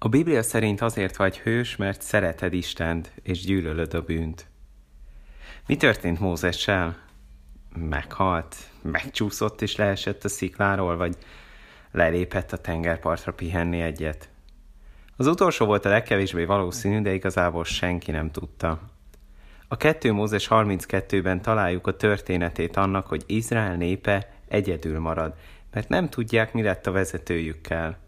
A Biblia szerint azért vagy hős, mert szereted Istent, és gyűlölöd a bűnt. Mi történt Mózessel? Meghalt? Megcsúszott és leesett a szikláról, vagy lelépett a tengerpartra pihenni egyet? Az utolsó volt a legkevésbé valószínű, de igazából senki nem tudta. A 2 Mózes 32-ben találjuk a történetét annak, hogy Izrael népe egyedül marad, mert nem tudják, mi lett a vezetőjükkel –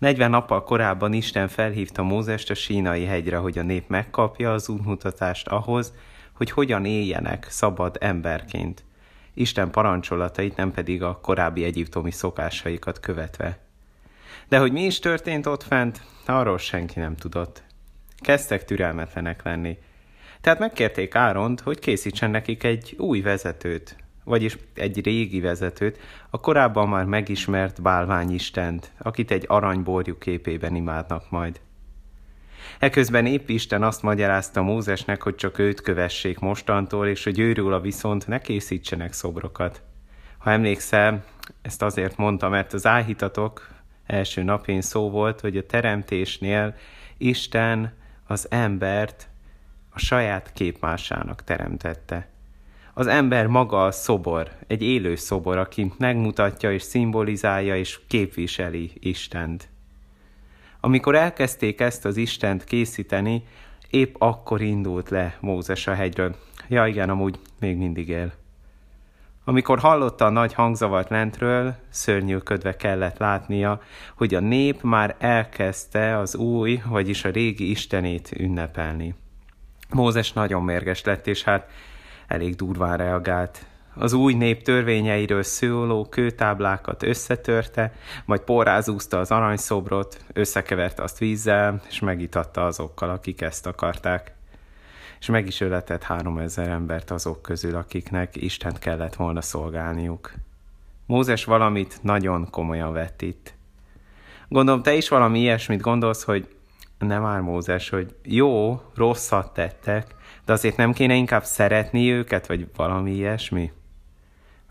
40 nappal korábban Isten felhívta Mózest a sínai hegyre, hogy a nép megkapja az útmutatást ahhoz, hogy hogyan éljenek szabad emberként. Isten parancsolatait, nem pedig a korábbi egyiptomi szokásaikat követve. De hogy mi is történt ott fent, arról senki nem tudott. Kezdtek türelmetlenek lenni. Tehát megkérték Áront, hogy készítsen nekik egy új vezetőt, vagyis egy régi vezetőt, a korábban már megismert bálványistent, akit egy aranyborjú képében imádnak majd. Eközben épp Isten azt magyarázta Mózesnek, hogy csak őt kövessék mostantól, és hogy őről viszont ne készítsenek szobrokat. Ha emlékszel, ezt azért mondta, mert az áhítatok első napján szó volt, hogy a teremtésnél Isten az embert a saját képmásának teremtette. Az ember maga a szobor, egy élő szobor, aki megmutatja és szimbolizálja és képviseli Istent. Amikor elkezdték ezt az Istent készíteni, épp akkor indult le Mózes a hegyről. Ja igen, amúgy még mindig él. Amikor hallotta a nagy hangzavart lentről, szörnyűködve kellett látnia, hogy a nép már elkezdte az új, vagyis a régi istenét ünnepelni. Mózes nagyon mérges lett, és hát elég durván reagált. Az új nép törvényeiről szóló kőtáblákat összetörte, majd porrázúzta az aranyszobrot, összekeverte azt vízzel, és megitatta azokkal, akik ezt akarták. És meg is öletett három ezer embert azok közül, akiknek Istent kellett volna szolgálniuk. Mózes valamit nagyon komolyan vett itt. Gondolom, te is valami ilyesmit gondolsz, hogy nem már Mózes, hogy jó, rosszat tettek, de azért nem kéne inkább szeretni őket, vagy valami ilyesmi?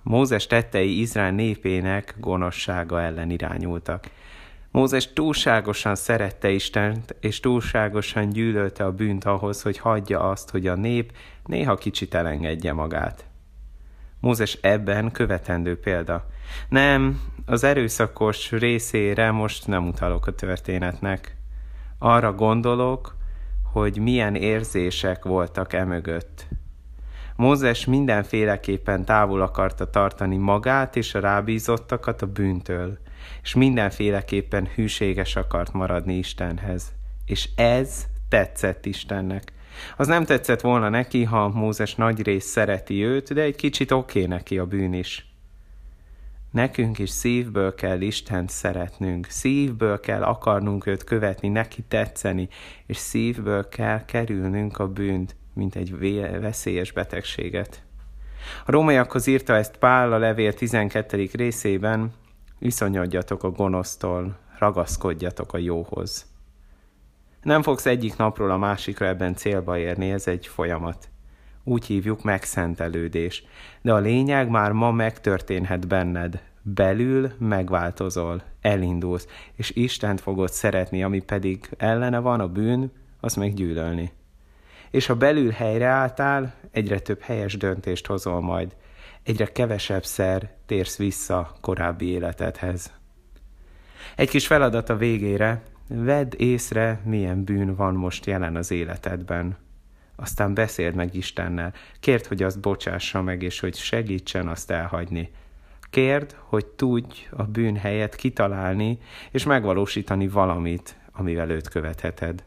Mózes tettei Izrael népének gonoszsága ellen irányultak. Mózes túlságosan szerette Istent, és túlságosan gyűlölte a bűnt ahhoz, hogy hagyja azt, hogy a nép néha kicsit elengedje magát. Mózes ebben követendő példa. Nem, az erőszakos részére most nem utalok a történetnek. Arra gondolok, hogy milyen érzések voltak emögött. Mózes mindenféleképpen távol akarta tartani magát és a rábízottakat a bűntől, és mindenféleképpen hűséges akart maradni Istenhez. És ez tetszett Istennek. Az nem tetszett volna neki, ha Mózes nagy rész szereti őt, de egy kicsit oké neki a bűn is. Nekünk is szívből kell Istent szeretnünk, szívből kell akarnunk őt követni, neki tetszeni, és szívből kell kerülnünk a bűnt, mint egy veszélyes betegséget. A rómaiakhoz írta ezt Pál a levél 12. részében, viszonyodjatok a gonosztól, ragaszkodjatok a jóhoz. Nem fogsz egyik napról a másikra ebben célba érni, ez egy folyamat. Úgy hívjuk megszentelődés. De a lényeg már ma megtörténhet benned. Belül megváltozol, elindulsz, és Istent fogod szeretni, ami pedig ellene van a bűn, az meggyűlölni. És ha belül helyreálltál, egyre több helyes döntést hozol majd, egyre kevesebb szer térsz vissza korábbi életedhez. Egy kis feladat a végére, vedd észre, milyen bűn van most jelen az életedben aztán beszéld meg Istennel. Kérd, hogy azt bocsássa meg, és hogy segítsen azt elhagyni. Kérd, hogy tudj a bűn helyett kitalálni, és megvalósítani valamit, amivel őt követheted.